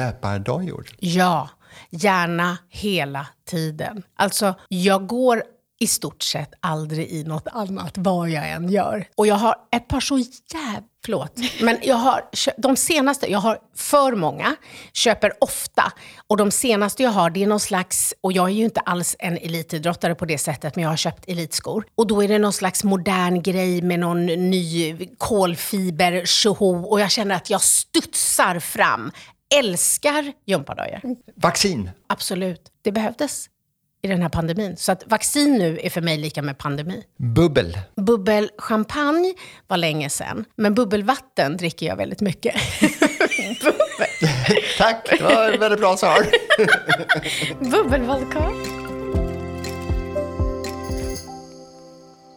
löpardojor? Ja, gärna hela tiden. Alltså, jag går i stort sett aldrig i något annat vad jag än gör. Och jag har ett par så jävla... Förlåt. Men jag har, de senaste, jag har för många, köper ofta. Och de senaste jag har, det är någon slags, och jag är ju inte alls en elitidrottare på det sättet, men jag har köpt elitskor. Och då är det någon slags modern grej med någon ny kolfiber, tjoho, och jag känner att jag studsar fram. Älskar gympadojor. Vaccin? Absolut. Det behövdes i den här pandemin. Så att vaccin nu är för mig lika med pandemi. Bubbel? Bubbelchampagne var länge sedan. Men bubbelvatten dricker jag väldigt mycket. Tack, det var ett väldigt bra svar. Bubbelvodka.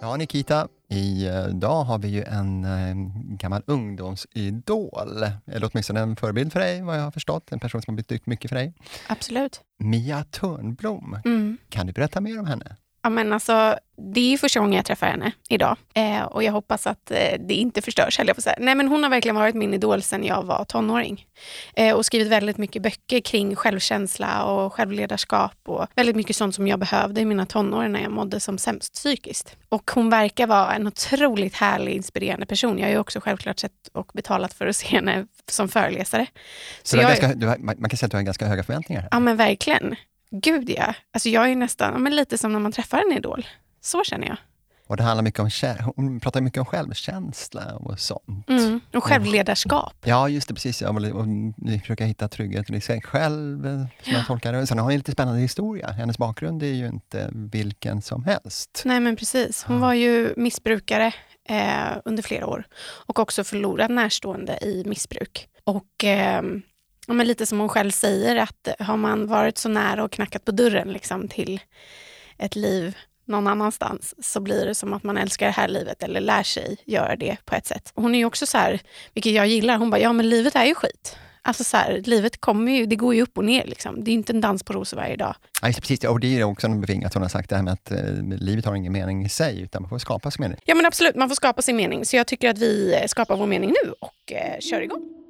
Ja, Nikita, idag har vi ju en eh, gammal ungdomsidol, eller åtminstone en förebild för dig, vad jag har förstått. En person som har betytt mycket för dig. Absolut. Mia Törnblom. Mm. Kan du berätta mer om henne? Ja, men alltså, det är första gången jag träffar henne idag. Eh, och jag hoppas att eh, det inte förstörs, jag på säga. Nej, men hon har verkligen varit min idol sedan jag var tonåring. Eh, och skrivit väldigt mycket böcker kring självkänsla och självledarskap. Och väldigt mycket sånt som jag behövde i mina tonår när jag mådde som sämst psykiskt. Och hon verkar vara en otroligt härlig, inspirerande person. Jag har ju också självklart sett och betalat för att se henne som föreläsare. Så, Så jag, ganska, du, man kan säga att du har ganska höga förväntningar? Ja, men verkligen. Gud ja. Alltså jag är nästan men lite som när man träffar en idol. Så känner jag. Och det handlar mycket om, hon pratar mycket om självkänsla och sånt. Mm, och självledarskap. Ja, just det. Precis. Ja, och, och försöka hitta trygghet i sig själv, som ja. jag tolkar det. Sen har hon en lite spännande historia. Hennes bakgrund är ju inte vilken som helst. Nej, men precis. Hon var ju missbrukare eh, under flera år och också förlorad närstående i missbruk. Och eh, ja, men lite som hon själv säger, att har man varit så nära och knackat på dörren liksom, till ett liv någon annanstans så blir det som att man älskar det här livet eller lär sig göra det på ett sätt. Hon är ju också så här, vilket jag gillar, hon bara, ja men livet är ju skit. Alltså så här, livet kommer ju, det går ju upp och ner. Liksom. Det är inte en dans på rosor varje dag. Ja, precis, och det är också något bevingat hon har sagt, det här med att eh, livet har ingen mening i sig, utan man får skapa sin mening. Ja men absolut, man får skapa sin mening. Så jag tycker att vi skapar vår mening nu och eh, kör igång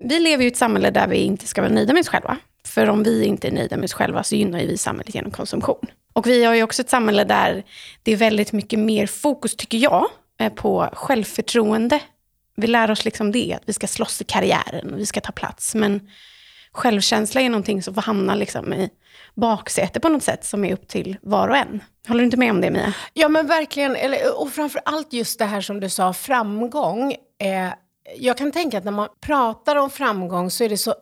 vi lever i ett samhälle där vi inte ska vara nöjda med oss själva. För om vi inte är nöjda med oss själva så gynnar vi samhället genom konsumtion. Och vi har ju också ett samhälle där det är väldigt mycket mer fokus, tycker jag, eh, på självförtroende. Vi lär oss liksom det, att vi ska slåss i karriären och vi ska ta plats. Men självkänsla är någonting som får hamna liksom i baksätet på något sätt, som är upp till var och en. Håller du inte med om det, Mia? Ja, men verkligen. och framför allt just det här som du sa, framgång. Eh, jag kan tänka att när man pratar om framgång så är det så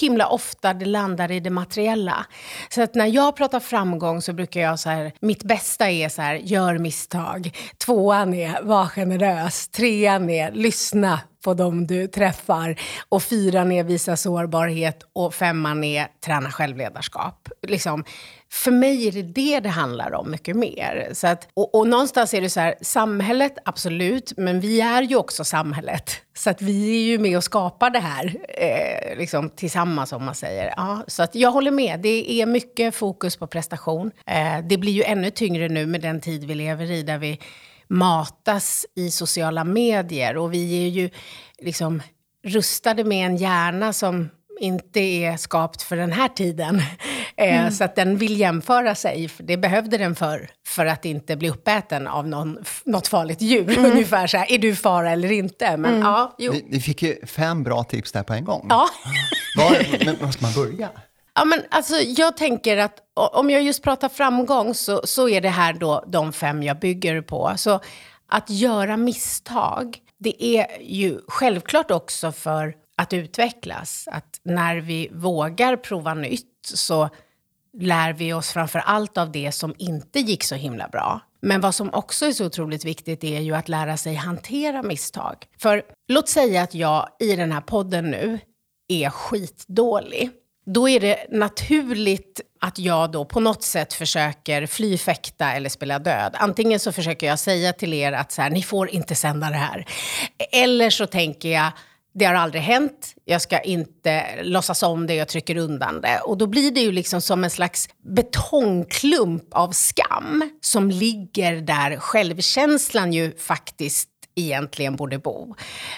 himla ofta det landar i det materiella. Så att när jag pratar framgång så brukar jag så här, mitt bästa är så här, gör misstag. Tvåan är, var generös. Trean är, lyssna på dem du träffar. Och fyran är, visa sårbarhet. Och femman är, träna självledarskap. Liksom, för mig är det det det handlar om mycket mer. Så att, och, och någonstans är det så här, samhället, absolut, men vi är ju också samhället. Så att vi är ju med och skapar det här eh, liksom, tillsammans, om man säger. Ja, så att jag håller med. Det är mycket fokus på prestation. Eh, det blir ju ännu tyngre nu med den tid vi lever i, där vi matas i sociala medier. Och vi är ju liksom rustade med en hjärna som inte är skapt för den här tiden. Eh, mm. Så att den vill jämföra sig, det behövde den för för att inte bli uppäten av någon, något farligt djur. Mm. Ungefär så här, är du fara eller inte? Men, mm. ja, jo. Vi, vi, fick ju fem bra tips där på en gång. Ja. Var, men var ska man börja? Ja, men alltså, jag tänker att om jag just pratar framgång så, så är det här då de fem jag bygger på. Så att göra misstag, det är ju självklart också för att utvecklas. Att när vi vågar prova nytt så lär vi oss framför allt av det som inte gick så himla bra. Men vad som också är så otroligt viktigt är ju att lära sig hantera misstag. För låt säga att jag i den här podden nu är skitdålig. Då är det naturligt att jag då på något sätt försöker fly, fäkta eller spela död. Antingen så försöker jag säga till er att så här, ni får inte sända det här. Eller så tänker jag, det har aldrig hänt, jag ska inte låtsas om det, jag trycker undan det. Och då blir det ju liksom som en slags betongklump av skam som ligger där självkänslan ju faktiskt egentligen borde bo.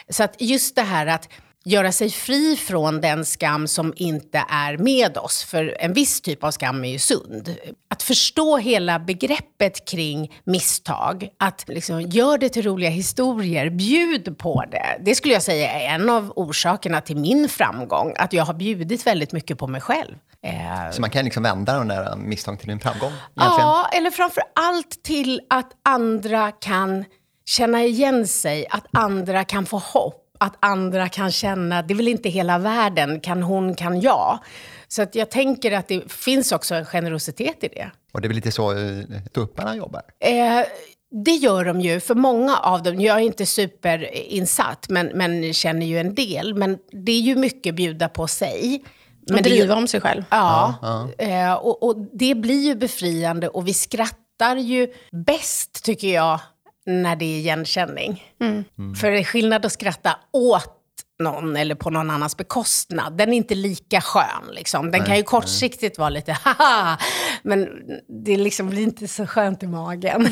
Så att just det här att göra sig fri från den skam som inte är med oss. För en viss typ av skam är ju sund. Att förstå hela begreppet kring misstag, att liksom gör det till roliga historier, bjud på det. Det skulle jag säga är en av orsakerna till min framgång, att jag har bjudit väldigt mycket på mig själv. Eh, Så man kan liksom vända de där misstagen till en framgång? Egentligen. Ja, eller framför allt till att andra kan känna igen sig, att andra kan få hopp att andra kan känna, det är väl inte hela världen, kan hon, kan jag. Så att jag tänker att det finns också en generositet i det. Och det är väl lite så eh, tupparna jobbar? Eh, det gör de ju, för många av dem. Jag är inte superinsatt, men, men känner ju en del. Men det är ju mycket bjuda på sig. Men och driva om sig själv. Ja, ja, ja. Eh, och, och, det blir ju befriande och vi skrattar ju bäst, tycker jag, när det är igenkänning. Mm. Mm. För det är skillnad att skratta åt någon eller på någon annans bekostnad. Den är inte lika skön. Liksom. Den nej, kan ju kortsiktigt nej. vara lite haha, men det liksom blir inte så skönt i magen.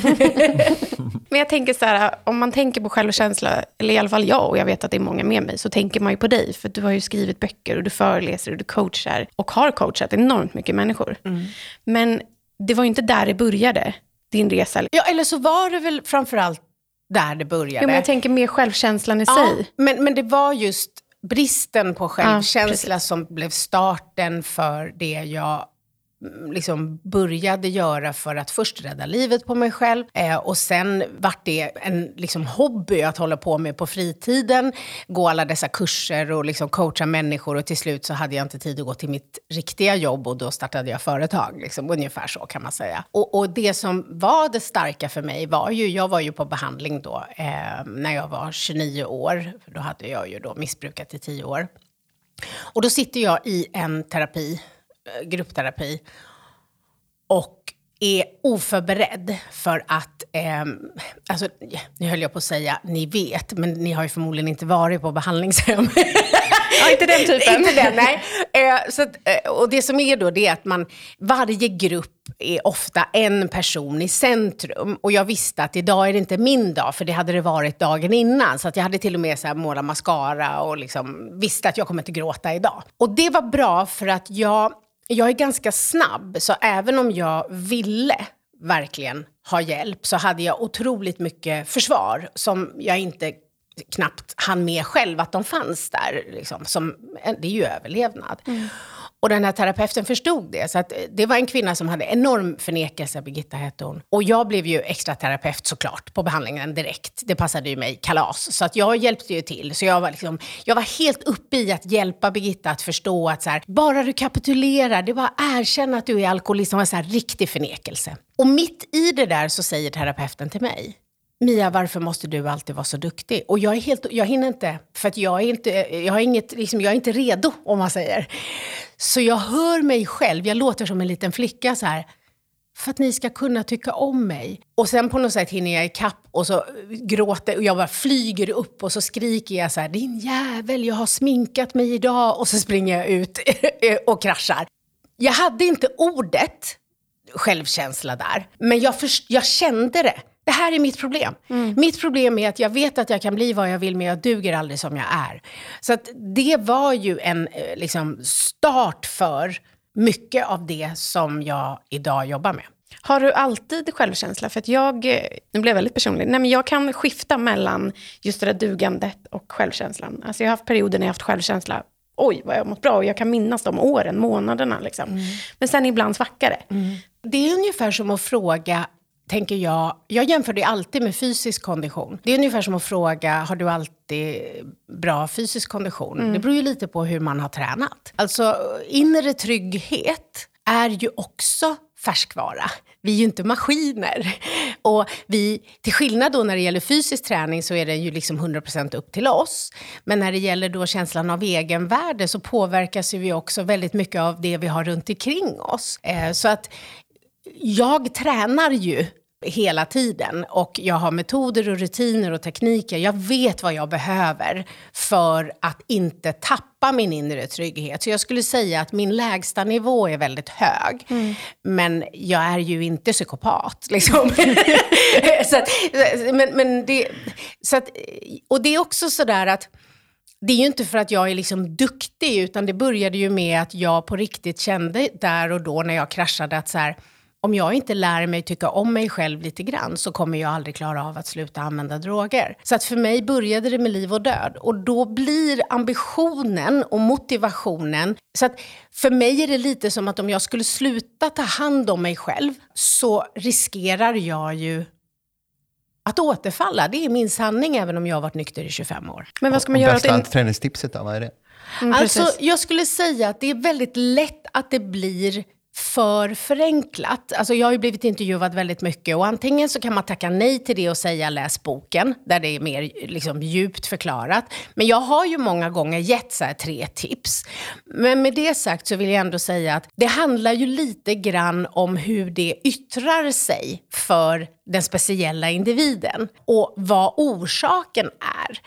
men jag tänker så här, om man tänker på självkänsla, eller i alla fall jag, och jag vet att det är många med mig, så tänker man ju på dig. För du har ju skrivit böcker och du föreläser och du coachar och har coachat enormt mycket människor. Mm. Men det var ju inte där det började din resa? Ja, eller så var det väl framförallt där det började. Jo, men jag tänker mer självkänslan i ja, sig. Men, men det var just bristen på självkänsla ja, som blev starten för det jag liksom började göra för att först rädda livet på mig själv eh, och sen vart det en liksom, hobby att hålla på med på fritiden. Gå alla dessa kurser och liksom, coacha människor och till slut så hade jag inte tid att gå till mitt riktiga jobb och då startade jag företag. Liksom, ungefär så kan man säga. Och, och, det som var det starka för mig var ju, jag var ju på behandling då eh, när jag var 29 år. Då hade jag ju då missbrukat i 10 år. Och då sitter jag i en terapi gruppterapi och är oförberedd för att, eh, alltså, nu höll jag på att säga ni vet, men ni har ju förmodligen inte varit på behandlingshem. Ja, inte den typen. inte den, nej. Eh, så att, eh, och det som är då, det är att man, varje grupp är ofta en person i centrum. Och jag visste att idag är det inte min dag, för det hade det varit dagen innan. Så att jag hade till och med så här målat mascara och liksom visste att jag kommer inte gråta idag. Och det var bra för att jag jag är ganska snabb, så även om jag ville verkligen ha hjälp så hade jag otroligt mycket försvar som jag inte knappt hann med själv att de fanns där. Liksom, som, det är ju överlevnad. Mm. Och den här terapeuten förstod det. Så att eh, det var en kvinna som hade enorm förnekelse, Birgitta hette hon. Och jag blev ju extra terapeut såklart på behandlingen direkt. Det passade ju mig kalas. Så att jag hjälpte ju till. Så jag var, liksom, jag var helt uppe i att hjälpa Birgitta att förstå att så här, bara du kapitulerar, det är bara erkänna att du är alkoholist. Det var en riktig förnekelse. Och mitt i det där så säger terapeuten till mig, Mia, varför måste du alltid vara så duktig? Och jag, är helt, jag hinner inte, för att jag är inte, jag har inget, liksom, jag är inte redo, om man säger. Så jag hör mig själv, jag låter som en liten flicka så här. För att ni ska kunna tycka om mig. Och sen på något sätt hinner jag ikapp och så gråter och jag bara flyger upp och så skriker jag så här, din jävel, jag har sminkat mig idag. Och så springer jag ut och kraschar. Jag hade inte ordet självkänsla där, men jag, först, jag kände det. Det här är mitt problem. Mm. Mitt problem är att jag vet att jag kan bli vad jag vill, men jag duger aldrig som jag är. Så det var ju en eh, liksom, start för mycket av det som jag idag jobbar med. Har du alltid självkänsla? För att jag, eh, nu blev jag väldigt personlig, nej men jag kan skifta mellan just det där dugandet och självkänslan. Alltså jag har haft perioder när jag har haft självkänsla, oj vad jag har mått bra, och jag kan minnas de åren, månaderna. Liksom. Mm. Men sen ibland svackar det. Mm. Det är ungefär som att fråga tänker jag, jag jämför det alltid med fysisk kondition. Det är ungefär som att fråga, har du alltid bra fysisk kondition? Mm. Det beror ju lite på hur man har tränat. Alltså, inre trygghet är ju också färskvara. Vi är ju inte maskiner. Och vi, till skillnad då när det gäller fysisk träning så är den ju liksom 100% upp till oss. Men när det gäller då känslan av egenvärde så påverkas ju vi också väldigt mycket av det vi har runt omkring oss. Eh, så att jag tränar ju hela tiden och jag har metoder och rutiner och tekniker. Jag vet vad jag behöver för att inte tappa min inre trygghet. Så jag skulle säga att min lägsta nivå är väldigt hög. Mm. Men jag är ju inte psykopat. Liksom. så att, men, men det, så att, och det är också sådär att det är ju inte för att jag är liksom duktig, utan det började ju med att jag på riktigt kände där och då när jag kraschade att så här, om jag inte lär mig tycka om mig själv lite grann så kommer jag aldrig klara av att sluta använda droger. Så att för mig började det med liv och död. Och då blir ambitionen och motivationen... Så att för mig är det lite som att om jag skulle sluta ta hand om mig själv så riskerar jag ju att återfalla. Det är min sanning även om jag har varit nykter i 25 år. Men vad ska man Och göra bästa det? träningstipset då, vad är det? Mm, alltså, precis. jag skulle säga att det är väldigt lätt att det blir för förenklat. Alltså jag har ju blivit intervjuad väldigt mycket och antingen så kan man tacka nej till det och säga läs boken, där det är mer liksom, djupt förklarat. Men jag har ju många gånger gett så här, tre tips. Men med det sagt så vill jag ändå säga att det handlar ju lite grann om hur det yttrar sig för den speciella individen och vad orsaken är.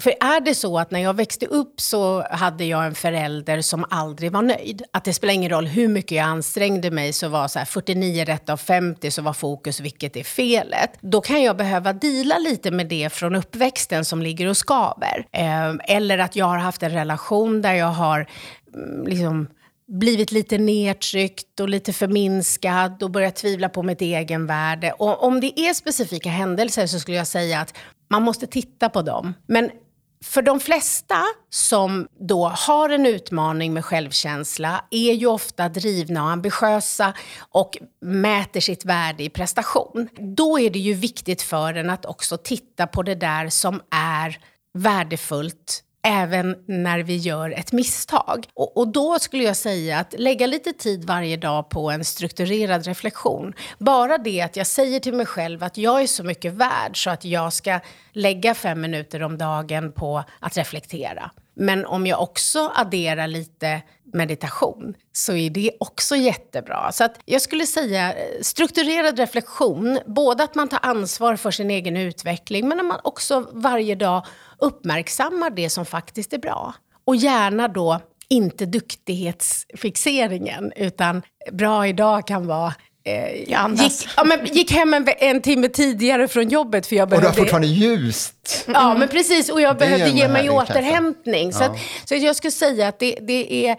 För är det så att när jag växte upp så hade jag en förälder som aldrig var nöjd. Att det spelar ingen roll hur mycket jag ansträngde mig så var så här 49 rätt av 50 så var fokus vilket är felet. Då kan jag behöva dela lite med det från uppväxten som ligger och skaver. Ehm, eller att jag har haft en relation där jag har mm, liksom blivit lite nedtryckt och lite förminskad och börjat tvivla på mitt egenvärde. Och om det är specifika händelser så skulle jag säga att man måste titta på dem. Men för de flesta som då har en utmaning med självkänsla är ju ofta drivna och ambitiösa och mäter sitt värde i prestation. Då är det ju viktigt för en att också titta på det där som är värdefullt även när vi gör ett misstag. Och, och, då skulle jag säga att lägga lite tid varje dag på en strukturerad reflektion. Bara det att jag säger till mig själv att jag är så mycket värd så att jag ska lägga fem minuter om dagen på att reflektera. Men om jag också adderar lite meditation så är det också jättebra. Så att jag skulle säga eh, strukturerad reflektion, både att man tar ansvar för sin egen utveckling men att man också varje dag uppmärksammar det som faktiskt är bra. Och gärna då inte duktighetsfixeringen, utan bra idag kan vara Eh, jag andas. Gick, ja, men gick hem en, en timme tidigare från jobbet för jag Och du har behövde... fortfarande ljust. Ja, men precis. Och jag Det behövde ge mig återhämtning. Så, Ja. att, så att jag skulle säga att det, det är,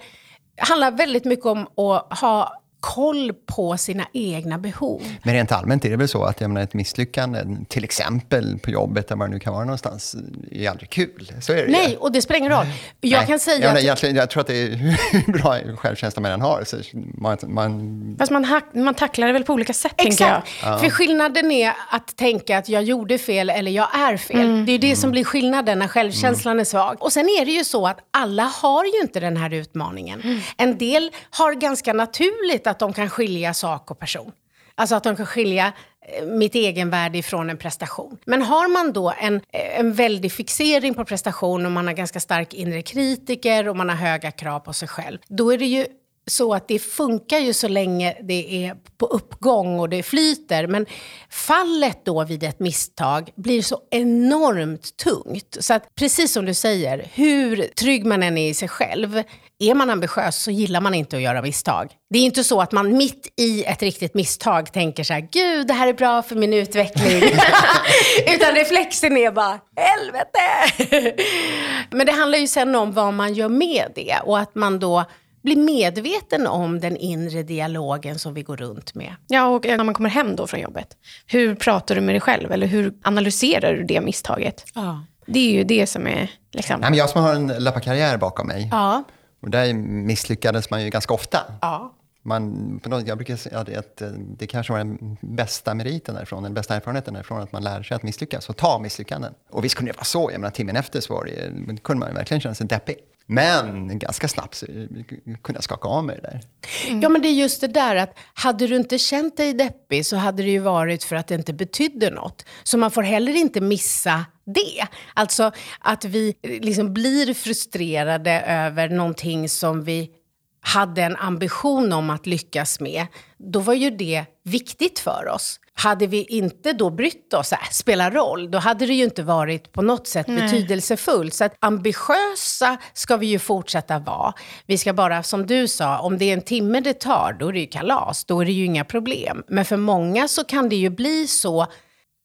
handlar väldigt mycket om att ha koll på sina egna behov. Men rent allmänt är det väl så att jag menar, ett misslyckande, till exempel på jobbet, var det nu kan vara någonstans, är aldrig kul. Så är det ju. Nej, och det spelar ingen roll. Jag Nej. kan säga jag, menar, att... egentligen, jag tror att det är hur bra självkänsla man än har. Så man, man, Fast man, hack, man tacklar det väl på olika sätt, tänker jag. Exakt. För skillnaden är att tänka att jag gjorde fel eller jag är fel. Det är det som blir skillnaden när självkänslan är svag. Och sen är det ju så att alla har ju inte den här utmaningen. En del har ganska naturligt att de kan skilja sak och person. Alltså att de kan skilja eh, mitt egenvärde ifrån en prestation. Men har man då en, eh, en väldig fixering på prestation och man har ganska stark inre kritiker och man har höga krav på sig själv, då är det ju så att det funkar ju så länge det är på uppgång och det flyter. Men fallet då vid ett misstag blir så enormt tungt. Så att precis som du säger, hur trygg man än är i sig själv, är man ambitiös så gillar man inte att göra misstag. Det är inte så att man mitt i ett riktigt misstag tänker så här, gud det här är bra för min utveckling. Utan reflexen är bara, helvete! Men det handlar ju sen om vad man gör med det och att man då blir medveten om den inre dialogen som vi går runt med. Ja, och när man kommer hem då från jobbet, hur pratar du med dig själv? Eller hur analyserar du det misstaget? Ja. Det är ju det som är... Liksom, nej, men jag som har en löparkarriär bakom mig, Ja. och där misslyckades man ju ganska ofta. ja. Man, på något- jag brukar säga att eh, det kanske var den bästa meriten därifrån, den bästa erfarenheten därifrån, att man lär sig att misslyckas och ta misslyckanden. Och visst kunde det vara så, jag menar timmen efter så var det, kunde man verkligen känna sig deppig. Men ganska snabbt så kunde jag skaka av mig det där. Mm. Ja, men det är just det där att hade du inte känt dig deppig så hade det ju varit för att det inte betydde något. Så man får heller inte missa det. Alltså att vi liksom blir frustrerade över någonting som vi hade en ambition om att lyckas med, då var ju det viktigt för oss. Hade vi inte då brytt oss, äh, spelar roll, då hade det ju inte varit på något sätt betydelsefullt. Så att ambitiösa ska vi ju fortsätta vara. Vi ska bara, som du sa, om det är en timme det tar, då är det ju kalas. Då är det ju inga problem. Men för många så kan det ju bli så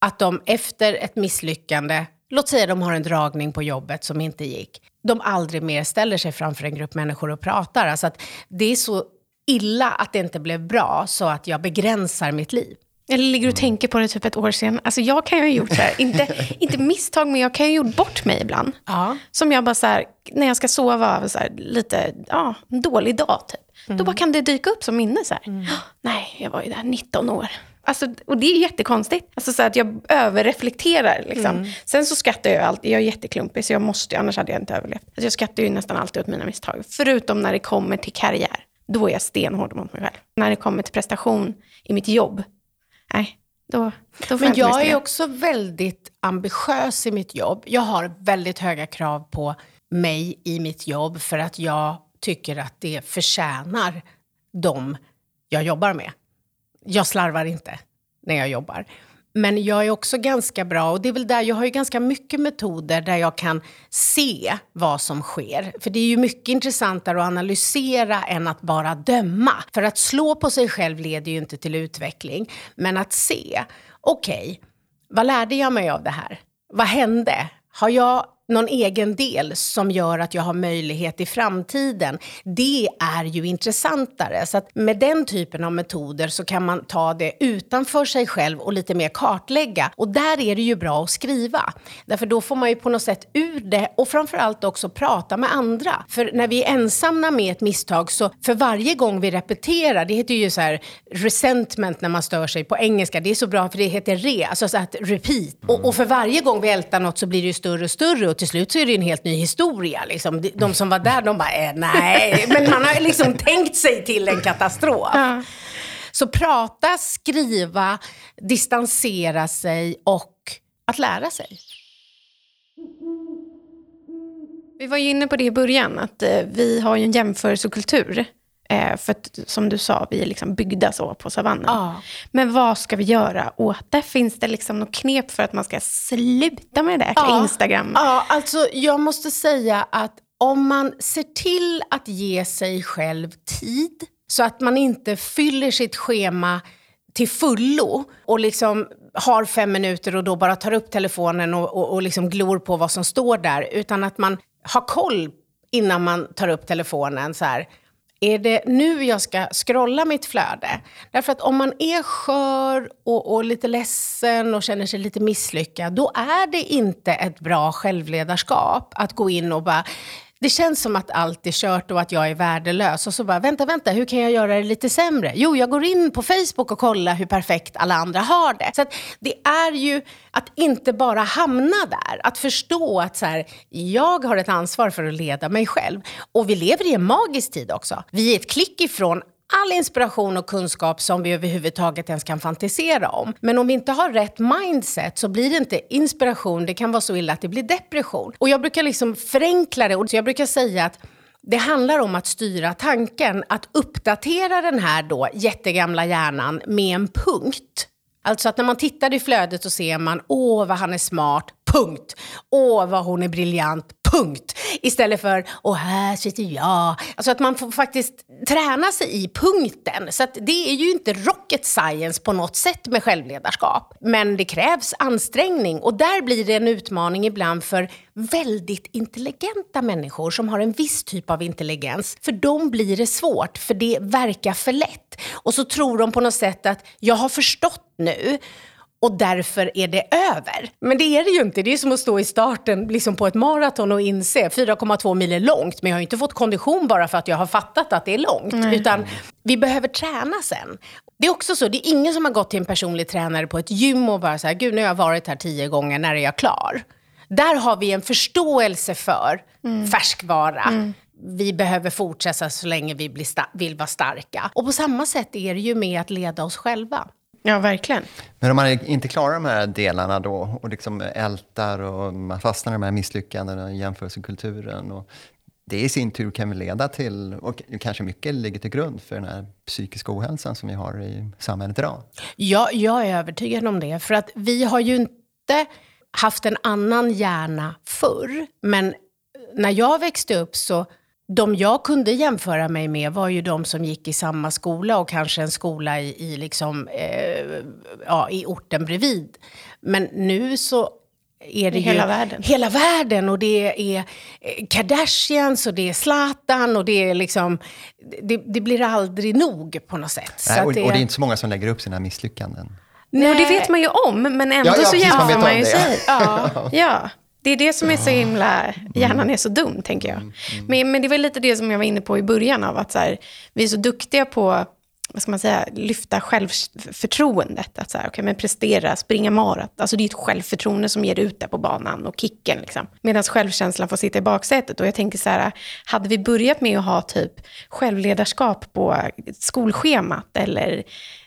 att de efter ett misslyckande, låt säga de har en dragning på jobbet som inte gick, de aldrig mer ställer sig framför en grupp människor och pratar. Alltså att det är så illa att det inte blev bra så att jag begränsar mitt liv. Eller ligger och tänker på det typ ett år sen? Alltså jag kan ju ha gjort så här, inte, inte misstag, men jag kan ju ha gjort bort mig ibland. Ja. Som jag bara så här, när jag ska sova, så här, lite, ja, en dålig dag typ. Då bara kan det dyka upp som minne så här. Nej, jag var ju där 19 år. Alltså, och det är jättekonstigt. Alltså så att jag överreflekterar. Liksom. Sen så skrattar jag alltid. Jag är jätteklumpig, så jag måste, annars hade jag inte överlevt. Alltså jag skrattar ju nästan alltid åt mina misstag. Förutom när det kommer till karriär. Då är jag stenhård mot mig själv. När det kommer till prestation i mitt jobb, nej, då, då Men jag misstag. är också väldigt ambitiös i mitt jobb. Jag har väldigt höga krav på mig i mitt jobb för att jag tycker att det förtjänar dem jag jobbar med. Jag slarvar inte när jag jobbar. Men jag är också ganska bra, och det är väl där jag har ju ganska mycket metoder där jag kan se vad som sker. För det är ju mycket intressantare att analysera än att bara döma. För att slå på sig själv leder ju inte till utveckling. Men att se, okej, vad lärde jag mig av det här? Vad hände? Har jag någon egen del som gör att jag har möjlighet i framtiden? Det är ju intressantare. Så att med den typen av metoder så kan man ta det utanför sig själv och lite mer kartlägga. Och där är det ju bra att skriva. Därför då får man ju på något sätt ur det och framförallt också prata med andra. För när vi är ensamma med ett misstag så för varje gång vi repeterar, det heter ju så här resentment när man stör sig på engelska, det är så bra för det heter re, alltså så att repeat. Och, och för varje gång vi ältar något så blir det ju större och större och till slut så är det en helt ny historia. Liksom. De- De som var där, de bara, eh, nej. Men man har liksom tänkt sig till en katastrof. Ja. Så prata, skriva, distansera sig och att lära sig. Vi var ju inne på det i början, att eh, vi har ju en jämförelsekultur. Eh, för att, som du sa, vi är liksom byggda så på savannen. Ja. Men vad ska vi göra åt det? Finns det liksom något knep för att man ska sluta med det där Ja. Instagram? Ja, alltså jag måste säga att om man ser till att ge sig själv tid så att man inte fyller sitt schema till fullo och liksom har fem minuter och då bara tar upp telefonen och, och, och liksom glor på vad som står där. Utan att man har koll innan man tar upp telefonen. så här. Är det nu jag ska scrolla mitt flöde? Därför att om man är skör och, och lite ledsen och känner sig lite misslyckad, då är det inte ett bra självledarskap att gå in och bara det känns som att allt är kört och att jag är värdelös. Och så bara, vänta, vänta, hur kan jag göra det lite sämre? Jo, jag går in på Facebook och kollar hur perfekt alla andra har det. Så att det är ju att inte bara hamna där. Att förstå att så här, jag har ett ansvar för att leda mig själv. Och vi lever i en magisk tid också. Vi är ett klick ifrån all inspiration och kunskap som vi överhuvudtaget ens kan fantisera om. Men om vi inte har rätt mindset så blir det inte inspiration, det kan vara så illa att det blir depression. Och jag brukar liksom förenkla det, och så jag brukar säga att det handlar om att styra tanken, att uppdatera den här då jättegamla hjärnan med en punkt. Alltså att när man tittar i flödet så ser man, åh vad han är smart, punkt. Åh vad hon är briljant, punkt. Istället för, åh här sitter jag. Alltså att man får faktiskt träna sig i punkten. Så att det är ju inte rocket science på något sätt med självledarskap. Men det krävs ansträngning och där blir det en utmaning ibland för väldigt intelligenta människor som har en viss typ av intelligens. För dem blir det svårt, för det verkar för lätt. Och så tror de på något sätt att jag har förstått nu och därför är det över. Men det är det ju inte. Det är som att stå i starten liksom på ett maraton och inse 4,2 mil är långt, men jag har inte fått kondition bara för att jag har fattat att det är långt. Utan vi behöver träna sen. Det är också så, det är ingen som har gått till en personlig tränare på ett gym och bara så här, gud nu har jag varit här tio gånger, när är jag klar? Där har vi en förståelse för färskvara. Vi behöver fortsätta så länge vi vill vara starka. Och på samma sätt är det ju med att leda oss själva. Ja, verkligen. Men om man inte klarar de här delarna då och liksom ältar och man fastnar i de här misslyckandena och jämförelsekulturen. Och det i sin tur kan leda till, och kanske mycket ligger till grund för den här psykiska ohälsan som vi har i samhället idag. Ja, jag är övertygad om det. För att vi har ju inte haft en annan hjärna förr. Men när jag växte upp så, de jag kunde jämföra mig med var ju de som gick i samma skola och kanske en skola i, i, liksom, eh, ja, i orten bredvid. Men nu så är det hela ju världen. hela världen. Och det är eh, Kardashians och det är Zlatan och det är liksom... Det, det blir aldrig nog på något sätt. Så Nej, och, att och det är inte så många som lägger upp sina misslyckanden. Nej, och det vet man ju om, men ändå Ja, ja, så man jämför man om ju det. sig. Ja. Ja, det är det som är så himla... Hjärnan är så dum, tänker jag. Men, men det var lite det som jag var inne på i början av att så här, vi är så duktiga på vad ska man säga, lyfta självförtroendet. Att så här, okay, men prestera, springa marat. Alltså det är ett självförtroende som ger ut där på banan och kicken. Liksom. Medan självkänslan får sitta i baksätet. Och jag tänker så här, hade vi börjat med att ha typ självledarskap på skolschemat eller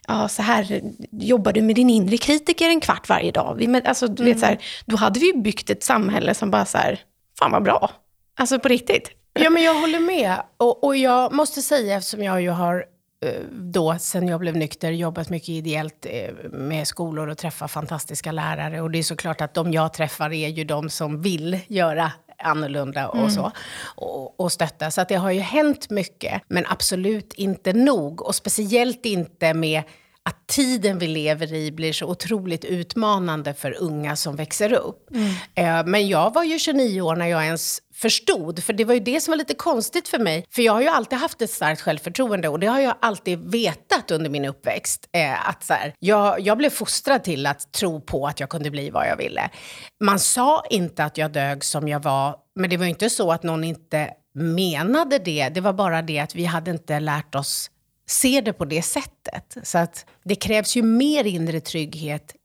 ja, så här jobbar du med din inre kritiker en kvart varje dag. Vi, men, alltså, du vet, så här, då hade vi byggt ett samhälle som bara så här, fan vad bra. Alltså på riktigt. Ja, men jag håller med. Och, och jag måste säga, eftersom jag ju har eh, då, sen jag blev nykter, jobbat mycket ideellt eh, med skolor och träffat fantastiska lärare. Och det är såklart att de jag träffar är ju de som vill göra annorlunda och så. Och, och stötta. Så att det har ju hänt mycket, men absolut inte nog. Och speciellt inte med att tiden vi lever i blir så otroligt utmanande för unga som växer upp. Eh, Men jag var ju 29 år när jag ens förstod, för det var ju det som var lite konstigt för mig. För jag har ju alltid haft ett starkt självförtroende och det har jag alltid vetat under min uppväxt. Eh, att så här, jag, jag blev fostrad till att tro på att jag kunde bli vad jag ville. Man sa inte att jag dög som jag var, men det var ju inte så att någon inte menade det. Det var bara det att vi hade inte lärt oss se det på det sättet. Så att det krävs ju mer inre trygghet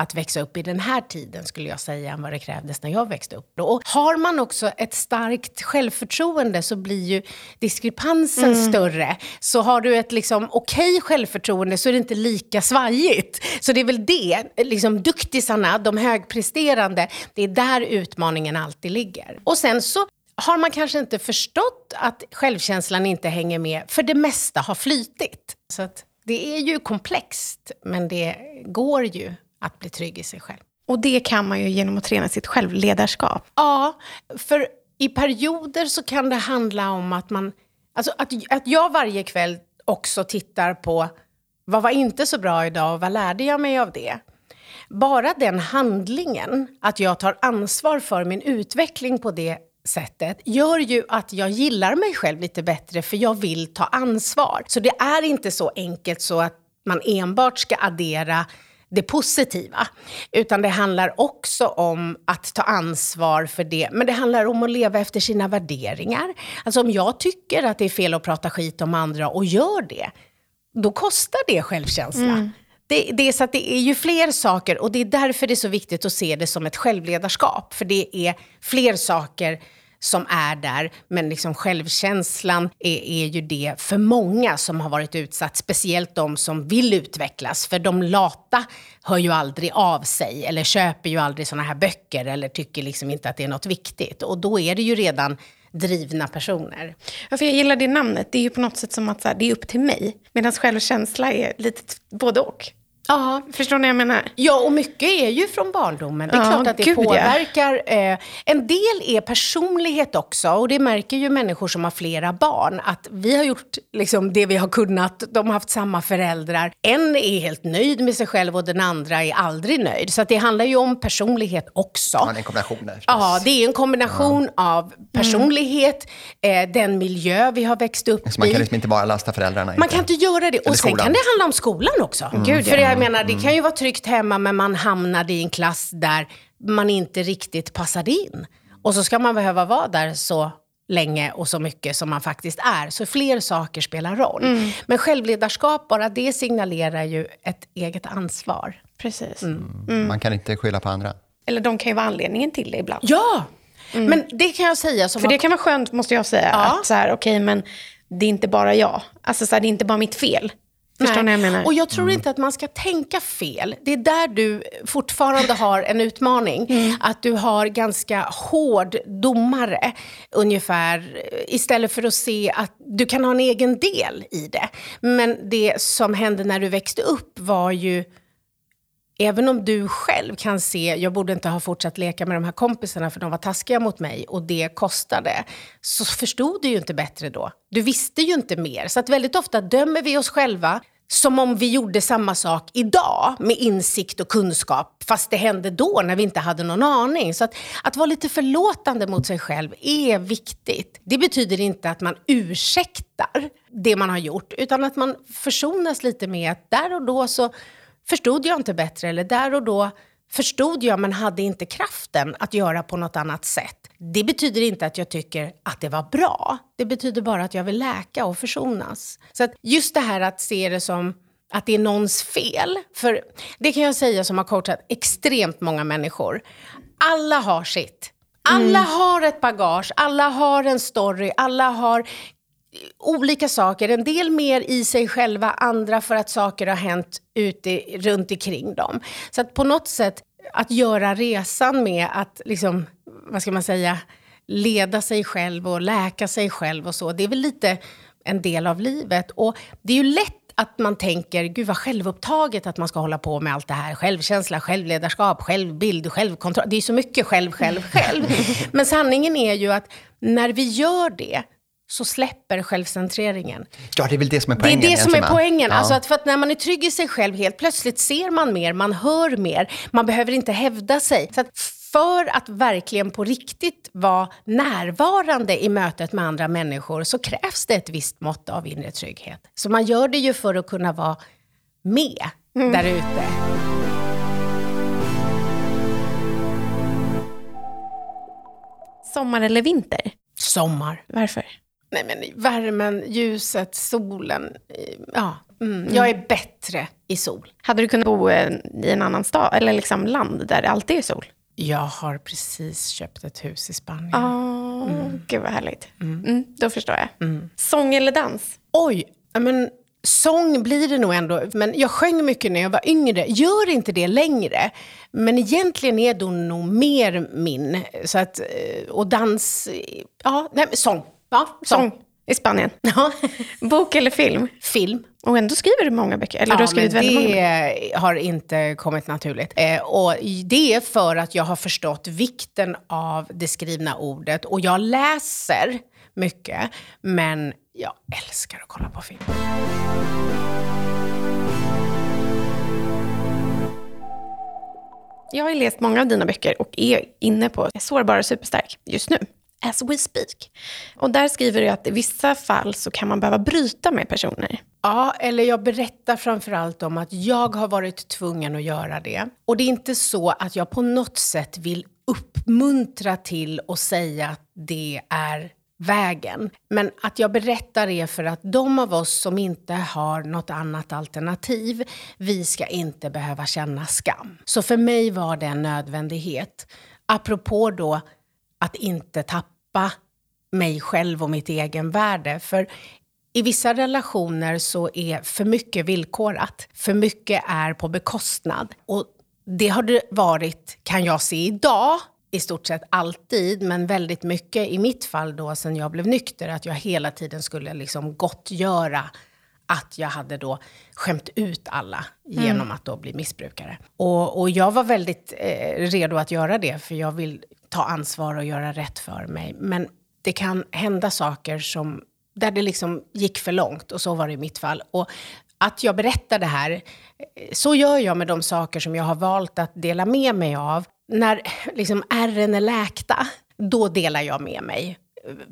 att växa upp i den här tiden skulle jag säga än vad det krävdes när jag växte upp. Och har man också ett starkt självförtroende så blir ju diskrepansen större. Så har du ett liksom okej självförtroende så är det inte lika svajigt. Så det är väl det, liksom duktisarna, de högpresterande, det är där utmaningen alltid ligger. Och sen så har man kanske inte förstått att självkänslan inte hänger med, för det mesta har flytit. Så det är ju komplext, men det går ju att bli trygg i sig själv. Och det kan man ju genom att träna sitt självledarskap. Ja, för i perioder så kan det handla om att man... Alltså att, att jag varje kväll också tittar på vad var inte så bra idag och vad lärde jag mig av det? Bara den handlingen, att jag tar ansvar för min utveckling på det sättet, gör ju att jag gillar mig själv lite bättre för jag vill ta ansvar. Så det är inte så enkelt så att man enbart ska addera det positiva. Utan det handlar också om att ta ansvar för det. Men det handlar om att leva efter sina värderingar. Alltså om jag tycker att det är fel att prata skit om andra och gör det, då kostar det självkänsla. Det, det, är så att det är ju fler saker och det är därför det är så viktigt att se det som ett självledarskap. För det är fler saker som är där, men liksom självkänslan är, är ju det för många som har varit utsatt, speciellt de som vill utvecklas. För de lata hör ju aldrig av sig, eller köper ju aldrig såna här böcker, eller tycker liksom inte att det är något viktigt. Och då är det ju redan drivna personer. Ja, för jag gillar det namnet. Det är ju på något sätt som att så här, det är upp till mig. Medan självkänsla är lite både och. Ja, Förstår ni vad jag menar? Ja, och mycket är ju från barndomen. Det är Ja, klart att det gud, ja. påverkar. Eh, en del är personlighet också, och det märker ju människor som har flera barn. Att vi har gjort liksom, det vi har kunnat, de har haft samma föräldrar. En är helt nöjd med sig själv och den andra är aldrig nöjd. Så att det handlar ju om personlighet också. Ja, det är en kombination där. Ja, det är en kombination av personlighet, eh, den miljö vi har växt upp Så man i. kan liksom inte bara lasta föräldrarna. Man kan inte göra det. Och sen skolan. kan det handla om skolan också. Gud, För ja. jag menar, det kan ju vara tryggt hemma men man hamnade i en klass där man inte riktigt passade in. Och så ska man behöva vara där så länge och så mycket som man faktiskt är. Så fler saker spelar roll. Men självledarskap, bara det signalerar ju ett eget ansvar. Precis. Man kan inte skylla på andra. Eller de kan ju vara anledningen till det ibland. Ja! Men det kan jag säga som För har det kan vara skönt, måste jag säga, Ja. att så här, okej, men det är inte bara jag. Alltså så här, det är inte bara mitt fel. Förstår ni vad jag menar? Och jag tror inte att man ska tänka fel. Det är där du fortfarande har en utmaning. Att du har ganska hård domare, ungefär, istället för att se att du kan ha en egen del i det. Men det som hände när du växte upp var ju Även om du själv kan se, jag borde inte ha fortsatt leka med de här kompisarna för de var taskiga mot mig och det kostade, så förstod du ju inte bättre då. Du visste ju inte mer. Så att väldigt ofta dömer vi oss själva som om vi gjorde samma sak idag med insikt och kunskap, fast det hände då när vi inte hade någon aning. Så att, att vara lite förlåtande mot sig själv är viktigt. Det betyder inte att man ursäktar det man har gjort, utan att man försonas lite med att där och då så förstod jag inte bättre, eller där och då förstod jag men hade inte kraften att göra på något annat sätt. Det betyder inte att jag tycker att det var bra. Det betyder bara att jag vill läka och försonas. Så att just det här att se det som att det är någons fel. För det kan jag säga som har coachat extremt många människor. Alla har sitt. Alla mm. har ett bagage, alla har en story, alla har olika saker. En del mer i sig själva, andra för att saker har hänt ute, runt omkring dem. Så att på något sätt, att göra resan med att, liksom, vad ska man säga, leda sig själv och läka sig själv och så. Det är väl lite en del av livet. Och det är ju lätt att man tänker, gud vad självupptaget att man ska hålla på med allt det här. Självkänsla, självledarskap, självbild, självkontroll. Det är så mycket själv, själv, själv. Men sanningen är ju att när vi gör det så släpper självcentreringen. Ja, det är väl det som är poängen. Det är det som är poängen. Ja. Alltså att för att när man är trygg i sig själv, helt plötsligt ser man mer, man hör mer, man behöver inte hävda sig. Så för att verkligen på riktigt vara närvarande i mötet med andra människor så krävs det ett visst mått av inre trygghet. Så man gör det ju för att kunna vara med mm. där ute. Sommar eller vinter? Sommar. Varför? Nej men värmen, ljuset, solen. Ja, mm. Mm. jag är bättre i sol. Hade du kunnat bo eh, i en annan stad, eller liksom land där det alltid är sol? Jag har precis köpt ett hus i Spanien. Oh, mm. Gud vad härligt. Mm. Mm, då förstår jag. Mm. Sång eller dans? Oj, men sång blir det nog ändå. Men jag sjöng mycket när jag var yngre. Gör inte det längre. Men egentligen är det nog mer min. Så att, eh, och dans, ja, nej, sång. Ja, sång. sång. I Spanien? Ja. Bok eller film? Film. Och ändå skriver du många böcker? Eller ja, du har skrivit väldigt det många. har inte kommit naturligt. Eh, och det är för att jag har förstått vikten av det skrivna ordet. Och jag läser mycket, men jag älskar att kolla på film. Jag har läst många av dina böcker och är inne på Sårbar och superstark just nu as we speak. Och där skriver du att i vissa fall så kan man behöva bryta med personer. Ja, eller jag berättar framförallt om att jag har varit tvungen att göra det. Och det är inte så att jag på något sätt vill uppmuntra till och säga att det är vägen. Men att jag berättar är för att de av oss som inte har något annat alternativ, vi ska inte behöva känna skam. Så för mig var det en nödvändighet. Apropå då att inte tappa mig själv och mitt egenvärde. För i vissa relationer så är för mycket villkorat. För mycket är på bekostnad. Och det har det varit, kan jag se idag, i stort sett alltid, men väldigt mycket i mitt fall då sen jag blev nykter, att jag hela tiden skulle liksom gottgöra att jag hade då skämt ut alla genom mm. att då bli missbrukare. Och, och jag var väldigt eh, redo att göra det, för jag vill ta ansvar och göra rätt för mig. Men det kan hända saker som, där det liksom gick för långt, och så var det i mitt fall. Och att jag berättar det här, så gör jag med de saker som jag har valt att dela med mig av. När liksom ärren är läkta, då delar jag med mig.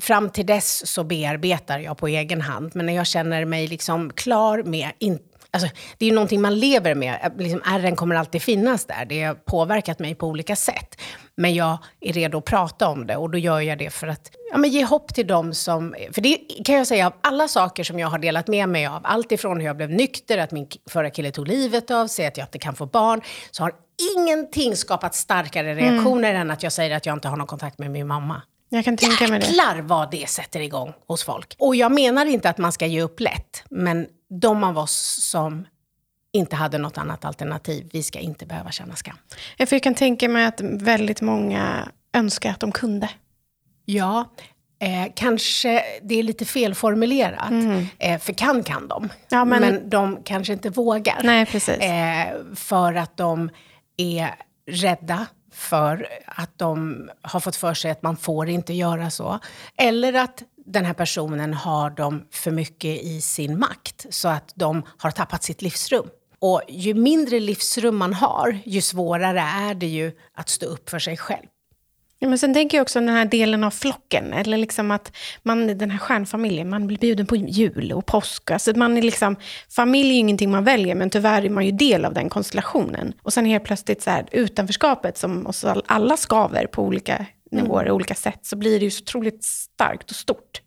Fram till dess så bearbetar jag på egen hand, men när jag känner mig liksom klar med, in, Alltså, det är ju någonting man lever med. Liksom, ärren kommer alltid finnas där. Det har påverkat mig på olika sätt. Men jag är redo att prata om det och då gör jag det för att ja, men ge hopp till dem som... För det kan jag säga, av alla saker som jag har delat med mig av, allt ifrån hur jag blev nykter, att min förra kille tog livet av sig, att jag inte kan få barn, så har ingenting skapat starkare reaktioner mm. än att jag säger att jag inte har någon kontakt med min mamma. Jag kan tänka mig det. Jäklar vad det sätter igång hos folk. Och jag menar inte att man ska ge upp lätt, men de av oss som inte hade något annat alternativ, vi ska inte behöva känna skam. Ja, för jag kan tänka mig att väldigt många önskar att de kunde. Ja, eh, kanske det är lite felformulerat. Mm. Eh, för kan kan de, ja, men... men de kanske inte vågar. Nej. Eh, för att de är rädda för att de har fått för sig att man får inte göra så. Eller att den här personen har dem för mycket i sin makt så att de har tappat sitt livsrum. Och ju mindre livsrum man har, ju svårare är det ju att stå upp för sig själv. Ja, men sen tänker jag också den här delen av flocken, eller liksom att man, den här stjärnfamiljen, man blir bjuden på jul och påsk. Alltså man är liksom, familj är ingenting man väljer, men tyvärr är man ju del av den konstellationen. Och sen helt plötsligt så här, utanförskapet som oss alla skaver på olika nivåer och olika sätt, så blir det ju så otroligt starkt och stort.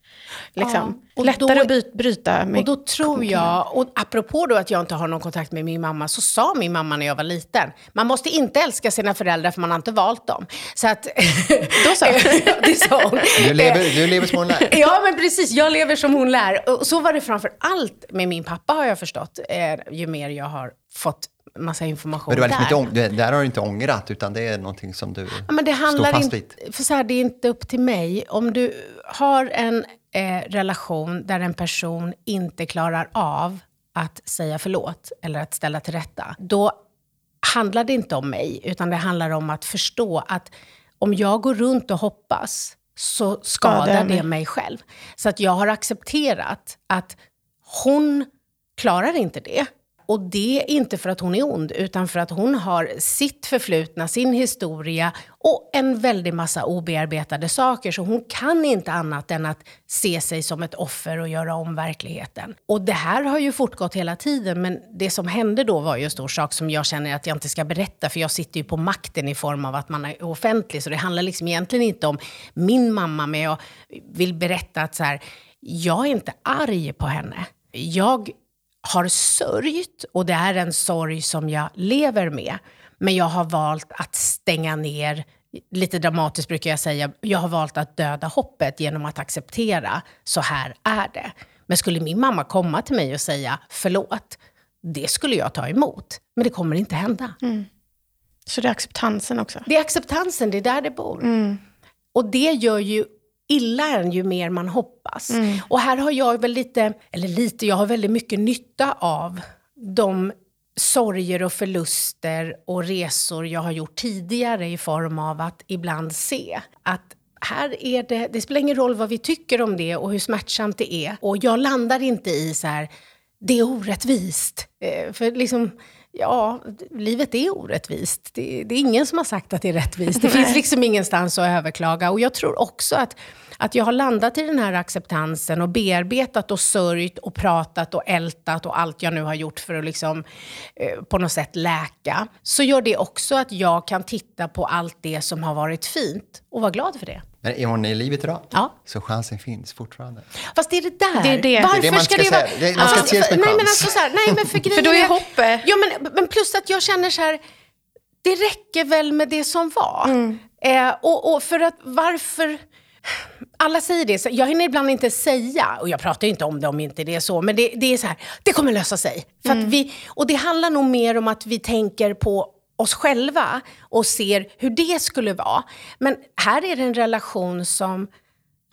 Liksom. Ja, och Lättare då- att byt, bryta med Och då tror jag, och apropå då att jag inte har någon kontakt med min mamma, så sa min mamma när jag var liten, man måste inte älska sina föräldrar för man har inte valt dem. Så att... Då så. det sa hon. Du lever, du lever som hon lär. Ja, men precis. Jag lever som hon lär. Och så var det framför allt med min pappa, har jag förstått, eh, ju mer jag har fått massa information Men du har liksom där. inte, det- där har du inte ångrat, utan det är någonting som du Ja, men det står handlar fast inte, vid. för så här, det är inte upp till mig. Om du har en eh, relation där en person inte klarar av att säga förlåt eller att ställa till rätta, då handlar det inte om mig, utan det handlar om att förstå att om jag går runt och hoppas så skadar Skadar det mig. mig själv. Så att jag har accepterat att hon klarar inte det. Och det är inte för att hon är ond, utan för att hon har sitt förflutna, sin historia och en väldig massa obearbetade saker. Så hon kan inte annat än att se sig som ett offer och göra om verkligheten. Och det här har ju fortgått hela tiden, men det som hände då var ju en stor sak som jag känner att jag inte ska berätta, för jag sitter ju på makten i form av att man är offentlig. Så det handlar liksom egentligen inte om min mamma, men jag vill berätta att så här, jag är inte arg på henne. Jag har sörjt och det är en sorg som jag lever med. Men jag har valt att stänga ner, lite dramatiskt brukar jag säga, jag har valt att döda hoppet genom att acceptera, så här är det. Men skulle min mamma komma till mig och säga förlåt, det skulle jag ta emot. Men det kommer inte hända. Så det är acceptansen också. Det är acceptansen, det är där det bor. Och det gör ju illa en ju mer man hoppas. Och här har jag väl lite, eller lite, jag har väldigt mycket nytta av de sorger och förluster och resor jag har gjort tidigare i form av att ibland se att här är det, det spelar ingen roll vad vi tycker om det och hur smärtsamt det är. Och jag landar inte i så här, det är orättvist. Eh, för liksom, ja, livet är orättvist. Det, det är ingen som har sagt att det är rättvist. Det finns liksom ingenstans att överklaga. Och jag tror också att, att jag har landat i den här acceptansen och bearbetat och sörjt och pratat och ältat och allt jag nu har gjort för att liksom, eh, på något sätt läka. Så gör det också att jag kan titta på allt det som har varit fint och vara glad för det. Men är hon i livet idag? Ja. Så chansen finns fortfarande. Fast det är det där. Det är det. Varför Det är det ska ska det vara... Det- man ska Fast- se det som en nej, men chans. alltså så här, nej, men för, grejen då är är- hoppet- Ja, men, men plus att jag känner så här, det räcker väl med det som var. Mm. Eh, och, och för att varför... Alla säger det, så jag hinner ibland inte säga, och jag pratar ju inte om det om inte det är så, men det, det är så här, det kommer lösa sig. För Mm. vi, och det handlar nog mer om att vi tänker på oss själva och ser hur det skulle vara. Men här är det en relation som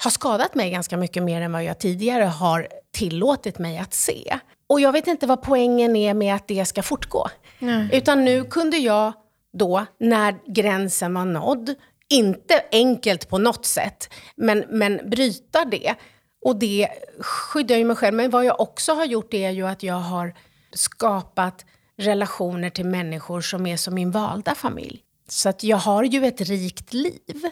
har skadat mig ganska mycket mer än vad jag tidigare har tillåtit mig att se. Och jag vet inte vad poängen är med att det ska fortgå. Utan nu kunde jag då, när gränsen var nådd, inte enkelt på något sätt, men, men bryta det. Och det skyddar ju mig själv. Men vad jag också har gjort är ju att jag har skapat relationer till människor som är som min valda familj. Så att jag har ju ett rikt liv.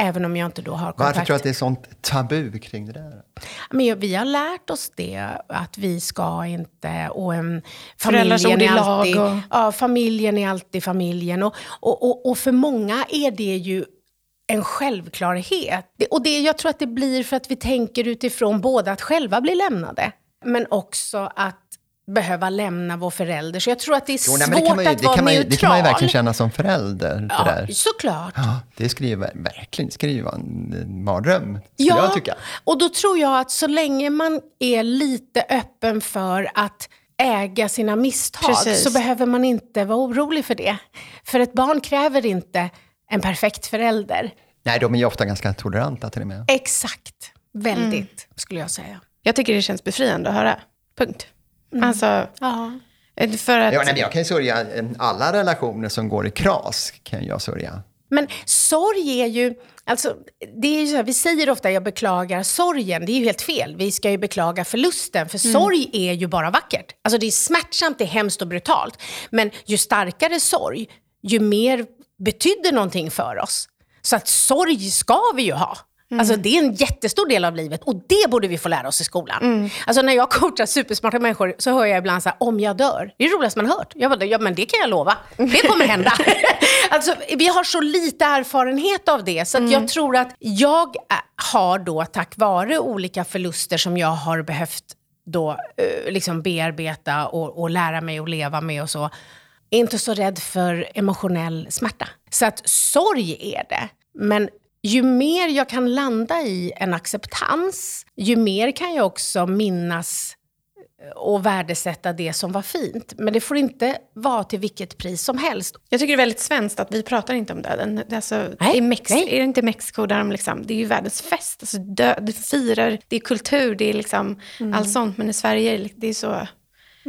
Även om jag inte då har kontakt. Varför tror du att det är sånt tabu kring det där? Men vi har lärt oss det, att vi ska inte... Och, um, familjen är alltid, och- ja, familjen är alltid familjen. Och, och, och, och för många är det ju en självklarhet. Det, och det, jag tror att det blir för att vi tänker utifrån både att själva bli lämnade, men också att behöva lämna vår förälder. Så jag tror att det är Jo, nej, svårt det, kan man ju, att det, vara man ju, neutral. det kan man ju verkligen känna som förälder. Det ja, där. såklart. Ja, det skulle ju ver- verkligen vara en mardröm, skulle jag tycka. och då tror jag att så länge man är lite öppen för att äga sina misstag Precis. så behöver man inte vara orolig för det. För ett barn kräver inte en perfekt förälder. Nej, de är ju ofta ganska toleranta till och med. Exakt. Väldigt, Mm. skulle jag säga. Jag tycker det känns befriande att höra. Punkt. Alltså, Ja. eh, för att... Ja, nej, men jag kan ju sörja alla relationer som går i kras. kan jag sörja. Men sorg är ju, alltså, det är ju så här, vi säger ofta jag beklagar sorgen, det är ju helt fel. Vi ska ju beklaga förlusten, för sorg är ju bara vackert. Alltså det är smärtsamt, det är hemskt och brutalt. Men ju starkare sorg, ju mer betyder någonting för oss. Så att sorg ska vi ju ha. Alltså det är en jättestor del av livet och det borde vi få lära oss i skolan. Alltså när jag coachar supersmarta människor så hör jag ibland så här, om jag dör. Det är det roligaste man har hört. Jag bara, ja men det kan jag lova. Det kommer hända. alltså vi har så lite erfarenhet av det så att jag tror att jag har då tack vare olika förluster som jag har behövt då eh, liksom bearbeta och, och lära mig att leva med och så, är inte så rädd för emotionell smärta. Så att sorg är det. Men ju mer jag kan landa i en acceptans, ju mer kan jag också minnas och värdesätta det som var fint. Men det får inte vara till vilket pris som helst. Jag tycker det är väldigt svenskt att vi pratar inte om döden. Alltså, Nej, i Mex- nej. Är det inte Mexiko där de liksom, det är ju världens fest. Alltså, dö, det firar, det är kultur, det är liksom allt sånt. Men i Sverige det är så,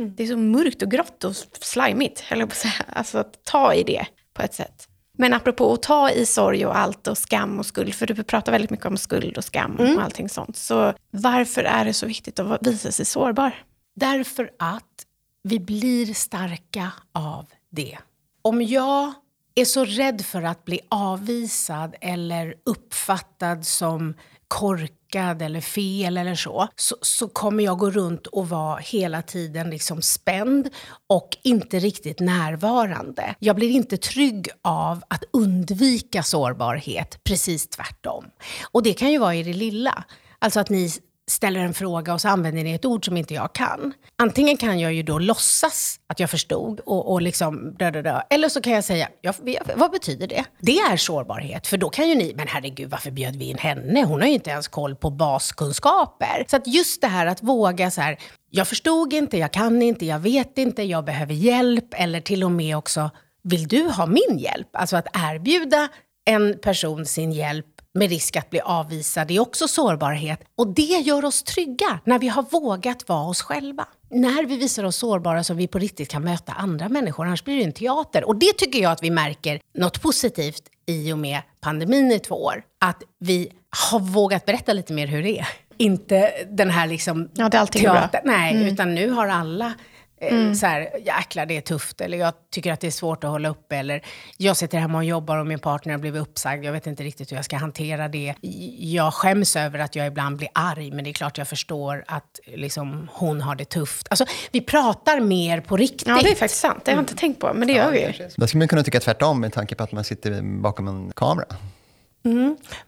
det är så mörkt och grått och slimigt, höll jag på att säga. Alltså att ta i det på ett sätt. Men apropå att ta i sorg och allt och skam och skuld, för du pratar väldigt mycket om skuld och skam och allting sånt. Så varför är det så viktigt att visa sig sårbar? Därför att vi blir starka av det. Om jag är så rädd för att bli avvisad eller uppfattad som korkad eller fel eller så, så, så kommer jag gå runt och vara hela tiden liksom spänd och inte riktigt närvarande. Jag blir inte trygg av att undvika sårbarhet, precis tvärtom. Och det kan ju vara i det lilla. Alltså att ni ställer en fråga och så använder ni ett ord som inte jag kan. Antingen kan jag ju då låtsas att jag förstod och, och liksom dö, dö, dö. Eller så kan jag säga, ja, vad betyder det? Det är sårbarhet, för då kan ju ni, men herregud varför bjöd vi in henne? Hon har ju inte ens koll på baskunskaper. Så att just det här att våga så här, jag förstod inte, jag kan inte, jag vet inte, jag behöver hjälp. Eller till och med också, vill du ha min hjälp? Alltså att erbjuda en person sin hjälp med risk att bli avvisad det är också sårbarhet. Och det gör oss trygga när vi har vågat vara oss själva. När vi visar oss sårbara så vi på riktigt kan möta andra människor, annars blir det en teater. Och det tycker jag att vi märker något positivt i och med pandemin i två år. Att vi har vågat berätta lite mer hur det är. Inte den här liksom Ja, det är alltid bra. Nej, utan nu har alla eh, så här, jäklar det är tufft, eller jag tycker att det är svårt att hålla uppe, eller jag sitter hemma och jobbar och min partner har blivit uppsagd, jag vet inte riktigt hur jag ska hantera det. Jag skäms över att jag ibland blir arg, men det är klart jag förstår att liksom, hon har det tufft. Alltså, vi pratar mer på riktigt. Ja, det är faktiskt sant. Det har jag inte tänkt på, men det gör vi ju. Då skulle man kunna tycka tvärtom med tanke på att man sitter bakom en kamera.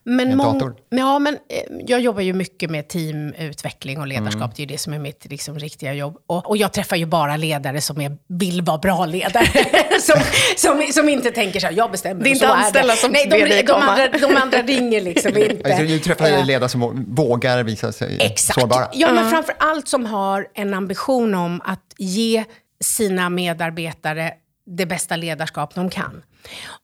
Men En dator. Ja, men eh, jag jobbar ju mycket med teamutveckling och ledarskap. Det är ju det som är mitt liksom, riktiga jobb. Och, och jag träffar ju bara ledare som är, vill vara bra ledare. som, som, som inte tänker så här, jag bestämmer Det är inte så anställda det. som Nej, ber de, dig de, komma. andra, de andra ringer liksom inte. Alltså, du träffar Eh, ledare som vå- vågar visa sig Exakt. sårbara. Ja, men framför allt som har en ambition om att ge sina medarbetare det bästa ledarskap de kan.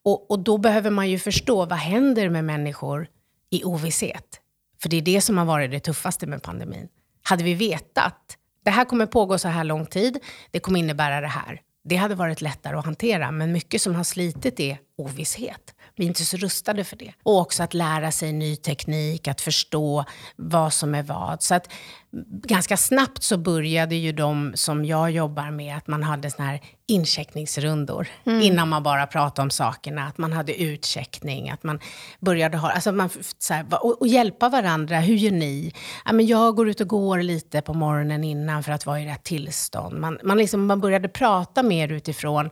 Och, och då behöver man ju förstå vad händer med människor i ovisshet. För det är det som har varit det tuffaste med pandemin. Hade vi vetat, det här kommer pågå så här lång tid, det kommer innebära det här. Det hade varit lättare att hantera, men mycket som har slitit är ovisshet. Vi är inte så rustade för det. Och också att lära sig ny teknik, att förstå vad som är vad. Så att mm, ganska snabbt så började ju de som jag jobbar med, att man hade sån här incheckningsrundor. Innan man bara pratade om sakerna, att man hade utcheckning, att man började ha, alltså man, så här, och, och hjälpa varandra. Hur gör ni? Ja, men jag går ut och går lite på morgonen innan för att vara i rätt tillstånd. Man, man, liksom, man började prata mer utifrån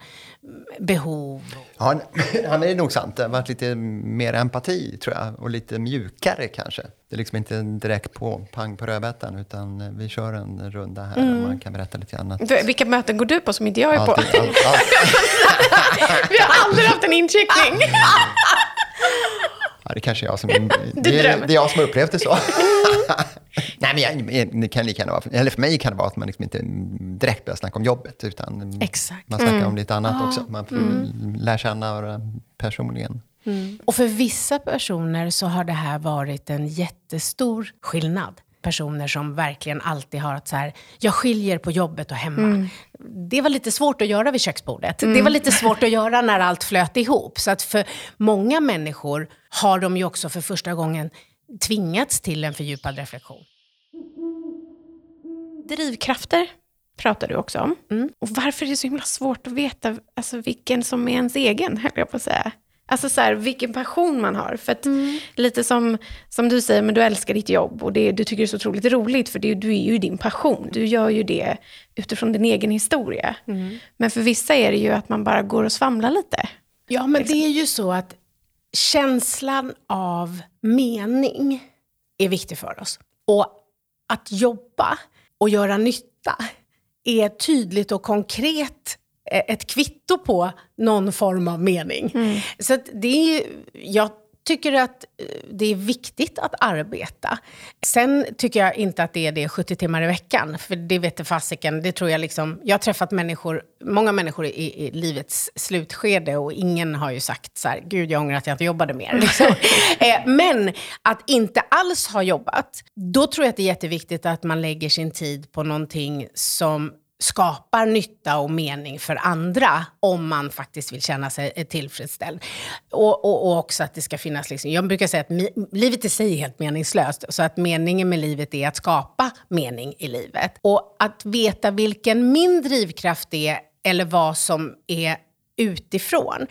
behov. Ja, han är nog sant. Det har varit lite mer empati, tror jag. Och lite mjukare kanske. Det är liksom inte direkt på pang på rödbetan, utan vi kör en runda här Mm. och man kan berätta lite annat. V- Vilka möten går du på som inte jag är på? Alltid, all, all, Vi har aldrig haft en incheckning. ja, det kanske är jag som... det, är, det är jag som har upplevt det så. Nej, men jag, det kan lika vara, eller för mig kan det vara att man liksom inte direkt börjar snacka om jobbet, utan Exakt. man snackar om lite annat också. Man får lära känna varandra personligen. Och för vissa personer så har det här varit en jättestor skillnad. Personer som verkligen alltid har att så här, jag skiljer på jobbet och hemma. det var lite svårt att göra vid köksbordet. Det var lite svårt att göra när allt flöt ihop. Så att för många människor har de ju också för första gången tvingats till en fördjupad reflektion. Drivkrafter pratar du också om. Mm. Och varför är det så himla svårt att veta alltså, vilken som är ens egen, höll jag på att säga. Alltså så här, vilken passion man har. För att lite som, som du säger, men du älskar ditt jobb och det, du tycker det är så otroligt roligt, för det, du är ju din passion. Du gör ju det utifrån din egen historia. Men för vissa är det ju att man bara går och svamlar lite. Ja, men det är ju så att känslan av mening är viktig för oss. Och att jobba och göra nytta är tydligt och konkret ett kvitto på någon form av mening. Så att det är ju, jag tycker att eh, det är viktigt att arbeta. Sen tycker jag inte att det är det 70 timmar i veckan, för det vet det fasiken. Det tror jag liksom, jag har träffat människor, många människor i, i livets slutskede och ingen har ju sagt så här, gud jag ångrar att jag inte jobbade mer. Liksom. eh, men att inte alls ha jobbat, då tror jag att det är jätteviktigt att man lägger sin tid på någonting som skapar nytta och mening för andra om man faktiskt vill känna sig tillfredsställd. Och, och, och också att det ska finnas, liksom, jag brukar säga att mi, livet i sig är helt meningslöst, så att meningen med livet är att skapa mening i livet. Och att veta vilken min drivkraft är, eller vad som är utifrån.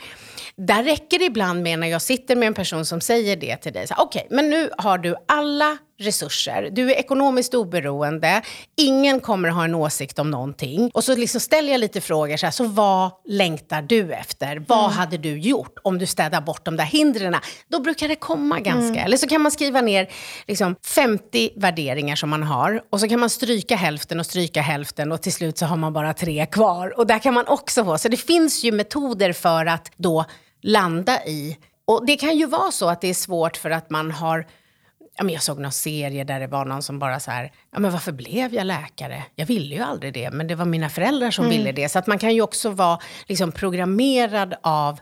Där räcker det ibland med när jag sitter med en person som säger det till dig. Okej, okay, Okej, men nu har du alla resurser. Du är ekonomiskt oberoende. Ingen kommer ha en åsikt om någonting. Och så liksom ställer jag lite frågor. Så, här, så vad längtar du efter? Vad hade du gjort om du städar bort de där hindren? Då brukar det komma ganska. Eller så kan man skriva ner liksom, 50 värderingar som man har. Och så kan man stryka hälften och stryka hälften. Och till slut så har man bara tre kvar. Och där kan man också få. Så det finns ju metoder för att då landa i. Och det kan ju vara så att det är svårt för att man har Ja, men jag såg någon serie där det var någon som bara så här, ja men varför blev jag läkare? Jag ville ju aldrig det, men det var mina föräldrar som ville det. Så att man kan ju också vara liksom programmerad av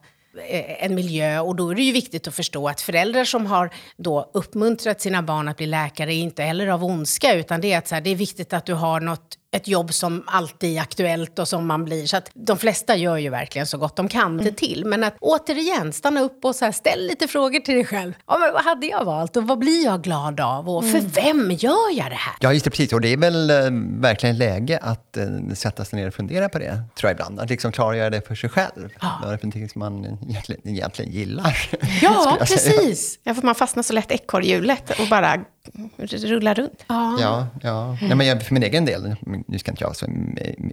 eh, en miljö och då är det ju viktigt att förstå att föräldrar som har då uppmuntrat sina barn att bli läkare är inte heller av ondska utan det är att så här, det är viktigt att du har något ett jobb som alltid är aktuellt och som man blir. Så att de flesta gör ju verkligen så gott de kan det till. Men att återigen stanna upp och så här, ställ lite frågor till dig själv. Ja, men vad hade jag valt och vad blir jag glad av och för vem gör jag det här? Ja, just det, precis. Och det är väl eh, verkligen läge att eh, sätta sig ner och fundera på det, tror jag ibland. Att liksom klargöra det för sig själv. Vad är det för någonting som man egentligen, egentligen gillar? Ja, jag säga. precis. Ja, för man fastnar så lätt i ekorrhjulet och bara rullar runt. Ja. Ja, ja. Nej, men jag, för min egen del, nu ska inte jag vara så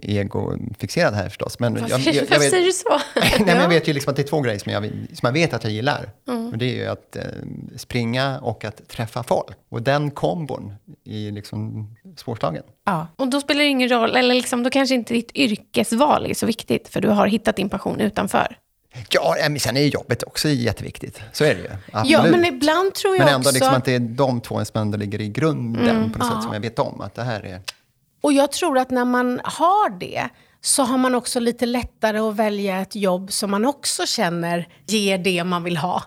egofixerad här förstås, men jag, Varför, jag, jag, varför vet, säger du så? Nej, men jag vet ju liksom att det är två grejer som jag, som jag vet att jag gillar. Och det är ju att eh, springa och att träffa folk. Och den kombon är liksom svårslagen. Ja. Och då spelar det ingen roll, eller liksom, då kanske inte ditt yrkesval är så viktigt, för du har hittat din passion utanför. Ja, men sen är ju jobbet också jätteviktigt. Så är det ju. ja, Absolut. men ibland tror jag Men ändå också... liksom att det är de två som ändå ligger i grunden på något sätt som jag vet om. Att det här är... Och jag tror att när man har det så har man också lite lättare att välja ett jobb som man också känner ger det man vill ha.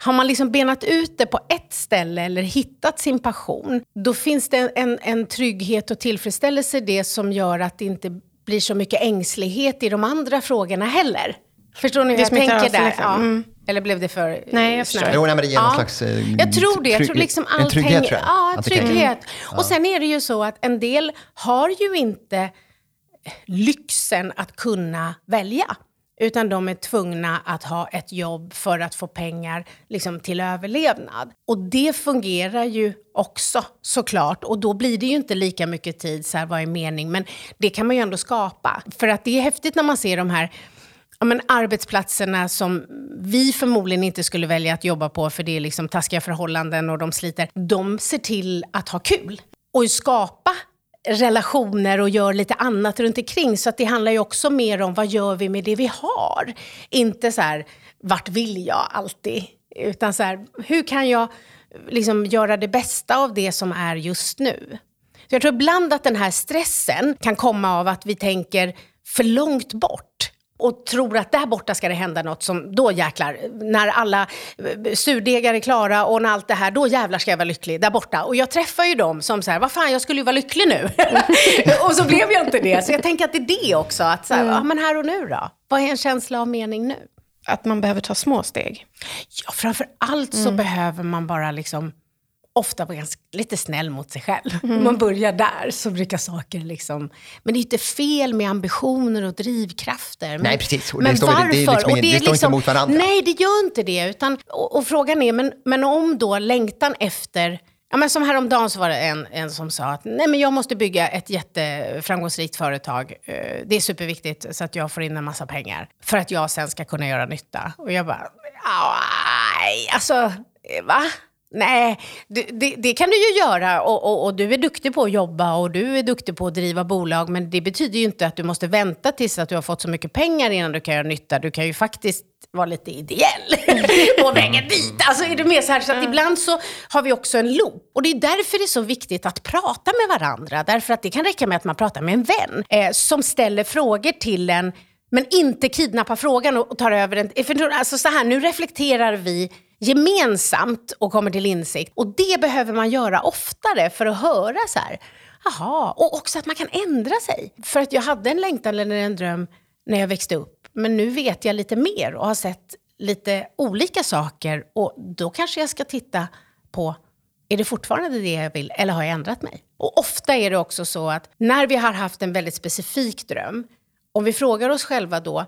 Har man liksom benat ut det på ett ställe eller hittat sin passion, då finns det en, en trygghet och tillfredsställelse i det som gör att det inte blir så mycket ängslighet i de andra frågorna heller. Förstår ni hur Det jag tänker där? liksom. Ja. Mm. Eller blev det för Nej, jag förstår. snöigt? Jo, nej, men det ger någon Ja. slags... eh, Jag tror det. Jag tror liksom en allt trygghet, hänger... tror jag. Ja, trygghet. Och sen är det ju så att en del har ju inte lyxen att kunna välja. Utan de är tvungna att ha ett jobb för att få pengar liksom, till överlevnad. Och det fungerar ju också såklart. Och då blir det ju inte lika mycket tid, så här, vad är mening? Men det kan man ju ändå skapa. För att det är häftigt när man ser de här ja, men arbetsplatserna som vi förmodligen inte skulle välja att jobba på för det är liksom taskiga förhållanden och de sliter. De ser till att ha kul och skapa relationer och gör lite annat runt omkring. Så att det handlar ju också mer om vad gör vi med det vi har? Inte så här, vart vill jag alltid? Utan så här, hur kan jag liksom göra det bästa av det som är just nu? Så jag tror ibland att den här stressen kan komma av att vi tänker för långt bort och tror att där borta ska det hända något som, då jäklar, när alla eh, surdegar är klara och när allt det här, då jävlar ska jag vara lycklig där borta. Och jag träffar ju dem som så här, vad fan, jag skulle ju vara lycklig nu. och så blev jag inte det. Så jag tänker att det är det också, att så här, mm. ja men här och nu då? Vad är en känsla av mening nu? Att man behöver ta små steg. Ja, framför allt så mm. behöver man bara liksom ofta vara ganska, lite snäll mot sig själv. Mm. Om man börjar där så brukar saker liksom... Men det är inte fel med ambitioner och drivkrafter. Men, nej, precis. Men det står, varför? Det, liksom det, det, det står liksom, inte mot varandra. Nej, det gör inte det. Utan, och, och frågan är, men, men om då längtan efter Ja, men som häromdagen så var det en, en som sa att Nej, men jag måste bygga ett jätteframgångsrikt företag. Eh, det är superviktigt så att jag får in en massa pengar för att jag sen ska kunna göra nytta. Och jag bara, aj, alltså, eh, va? Nej, det, det, det, kan du ju göra och, och, och, du är duktig på att jobba och du är duktig på att driva bolag. Men det betyder ju inte att du måste vänta tills att du har fått så mycket pengar innan du kan göra nytta. Du kan ju faktiskt vara lite ideell på vägen dit. Alltså är det mer så här, så att ibland så har vi också en loop. Och det är därför det är så viktigt att prata med varandra. Därför att det kan räcka med att man pratar med en vän eh, som ställer frågor till en men inte kidnappa frågan och tar över den. Alltså så här, nu reflekterar vi gemensamt och kommer till insikt. Och det behöver man göra oftare för att höra så här, jaha, och också att man kan ändra sig. För att jag hade en längtan eller en dröm när jag växte upp, men nu vet jag lite mer och har sett lite olika saker och då kanske jag ska titta på är det fortfarande det jag vill eller har jag ändrat mig? Och ofta är det också så att när vi har haft en väldigt specifik dröm, om vi frågar oss själva då,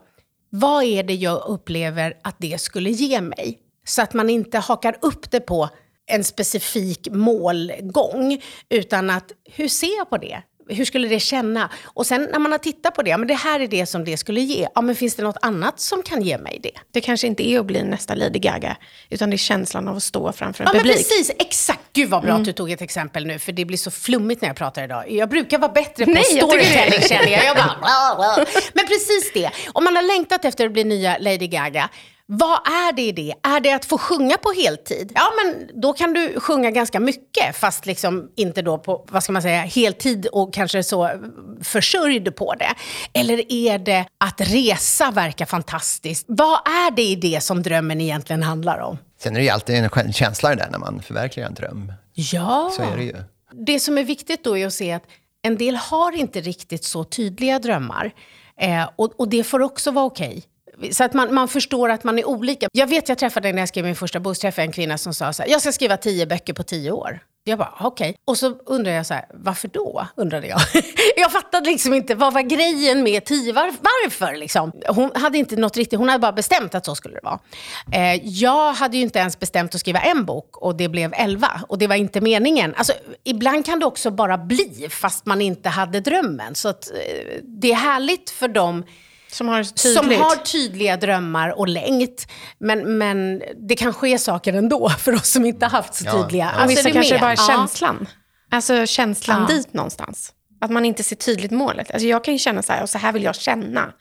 vad är det jag upplever att det skulle ge mig? Så att man inte hakar upp det på en specifik målgång, utan att hur ser jag på det? Hur skulle det känna? Och sen när man har tittat på det, men det här är det som det skulle ge. Ja, men finns det något annat som kan ge mig det? Det kanske inte är att bli nästa Lady Gaga, utan det är känslan av att stå framför en ja, publik. Men precis, exakt. Gud vad bra mm. att du tog ett exempel nu, för det blir så flummigt när jag pratar idag. Jag brukar vara bättre på Nej, storytelling känner jag. jag bara, bla, bla. Men precis det, om man har längtat efter att bli nya Lady Gaga, vad är det i det? Är det att få sjunga på heltid? Ja, men då kan du sjunga ganska mycket, fast liksom inte då på, vad ska man säga, heltid och kanske så försörjd på det. Eller är det att resa verkar fantastiskt? Vad är det i det som drömmen egentligen handlar om? Sen är det ju alltid en känsla där när man förverkligar en dröm. Ja. Så är det ju. Det som är viktigt då är att se att en del har inte riktigt så tydliga drömmar. Eh, och, och det får också vara okej. Okay. Så att man, man förstår att man är olika. Jag vet, jag träffade när jag skrev min första bok, träffade en kvinna som sa så här, jag ska skriva tio böcker på tio år. Jag bara, okej. Okay. Och så undrade jag så här, varför då? Undrade jag. jag fattade liksom inte, vad var grejen med tio? Var, varför liksom? Hon hade inte något riktigt, hon hade bara bestämt att så skulle det vara. Eh, jag hade ju inte ens bestämt att skriva en bok och det blev elva. Och det var inte meningen. Alltså, ibland kan det också bara bli, fast man inte hade drömmen. Så att, eh, det är härligt för dem som har, som har tydliga drömmar och längt. Men, men det kan ske saker ändå för oss som inte haft så tydliga. Ja. Alltså, vissa kanske bara är känslan. Alltså känslan ja. dit någonstans. Att man inte ser tydligt målet. Alltså jag kan ju känna så här, och så här vill jag känna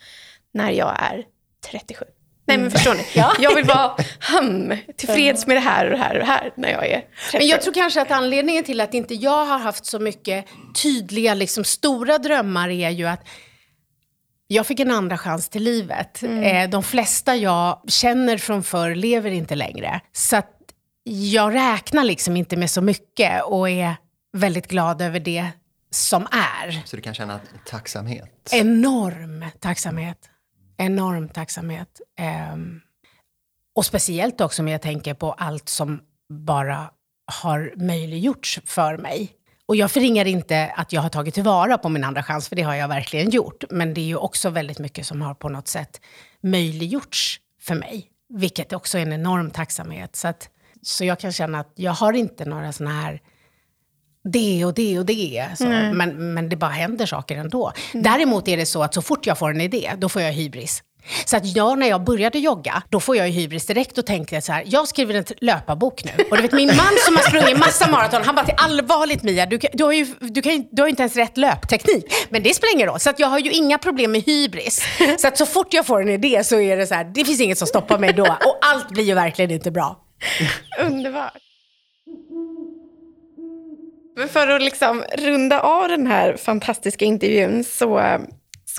när jag är 37. Nej men förstår ni? ja. Jag vill vara hum, tillfreds med det här och det här och det här när jag är 37. Men jag tror kanske att anledningen till att inte jag har haft så mycket tydliga, liksom, stora drömmar är ju att jag fick en andra chans till livet. Mm. Eh, de flesta jag känner från förr lever inte längre. Så att jag räknar liksom inte med så mycket och är väldigt glad över det som är. Så du kan känna tacksamhet? Enorm tacksamhet. Enorm tacksamhet. Um, och speciellt också om jag tänker på allt som bara har möjliggjorts för mig. Och jag förringar inte att jag har tagit tillvara på min andra chans, för det har jag verkligen gjort. Men det är ju också väldigt mycket som har på något sätt möjliggjorts för mig. Vilket också är en enorm tacksamhet. Så, att, så jag kan känna att jag har inte några sådana här det och det och det. Så, men, men det bara händer saker ändå. Mm. Däremot är det så att så fort jag får en idé, då får jag hybris. Så att jag, när jag började jogga, då får jag ju hybris direkt och tänker så här, jag skriver en löparbok nu. Och du vet min man som har sprungit massa maraton, han bara till allvarligt Mia, du, du, har ju du, kan, du har inte ens rätt löpteknik. Men det spelar ingen roll, så att jag har ju inga problem med hybris. Så att så fort jag får en idé så är det så här, det finns inget som stoppar mig då. Och allt blir ju verkligen inte bra. Underbart. Men för att liksom runda av den här fantastiska intervjun så eh,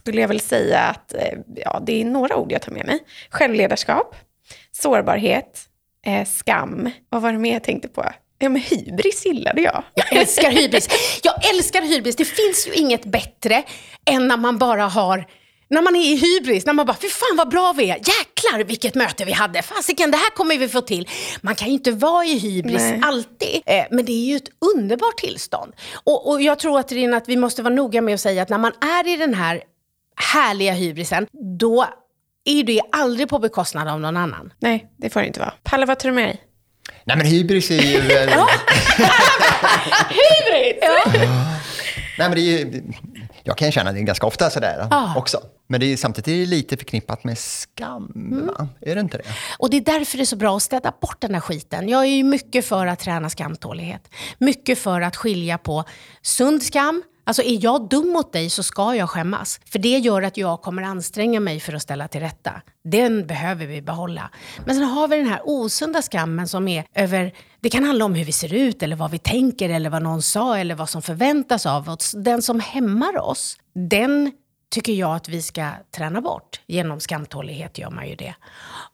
skulle jag väl säga att eh, ja, det är några ord jag tar med mig. Självledarskap, sårbarhet, eh, skam. Vad var det mer jag tänkte på? Ja, men hybris gillade jag. Jag älskar hybris. Jag älskar hybris. Det finns ju inget bättre än när man bara har när man är i hybris, när man bara, fy fan vad bra vi är, jäklar vilket möte vi hade, fasiken det här kommer vi få till. Man kan ju inte vara i hybris Nej. alltid, eh, men det är ju ett underbart tillstånd. Och, och jag tror att, Rina, att vi måste vara noga med att säga att när man är i den här härliga hybrisen, då är det aldrig på bekostnad av någon annan. Nej, det får det inte vara. Palle, vad tar du med dig? Nej men hybris är ju... Hybris! Nej, men det är ju, jag kan känna det ganska ofta sådär Ja. också. Men det är samtidigt är det lite förknippat med skam, Mm. va? Är det inte det? Och det är därför det är så bra att städa bort den här skiten. Jag är ju mycket för att träna skamtålighet. Mycket för att skilja på sund skam, Alltså är jag dum mot dig så ska jag skämmas. För det gör att jag kommer anstränga mig för att ställa till rätta. Den behöver vi behålla. Men sen har vi den här osunda skammen som är över... Det kan handla om hur vi ser ut, eller vad vi tänker, eller vad någon sa, eller vad som förväntas av oss. Den som hämmar oss, den tycker jag att vi ska träna bort. Genom skamtålighet gör man ju det.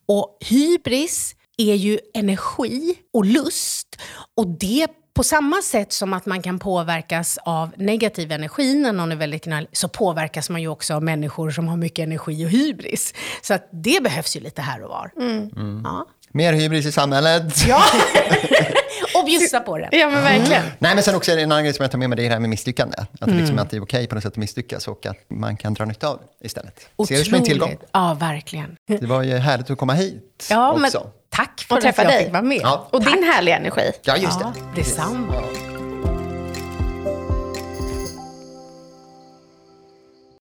Och hybris är ju energi och lust. Och det på samma sätt som att man kan påverkas av negativ energi när någon är väldigt knall, så påverkas man ju också av människor som har mycket energi och hybris. Så att det behövs ju lite här och var. Ja. Mer hybris i samhället. ja. och bjussa på den. Ja, men verkligen. Nej, men sen också en annan grej som jag tar med mig, det är det här med misslyckande. Att det Mm. liksom att det är okej på något sätt att misslyckas och att man kan dra nytta av det istället. Se det som en tillgång. Otroligt. Ja, verkligen. Det var ju härligt att komma hit Ja, men också. tack för Och att träffa jag dig. fick vara med. Ja. Och din härliga energi. Ja, just Ja, det. detsamma. Ja.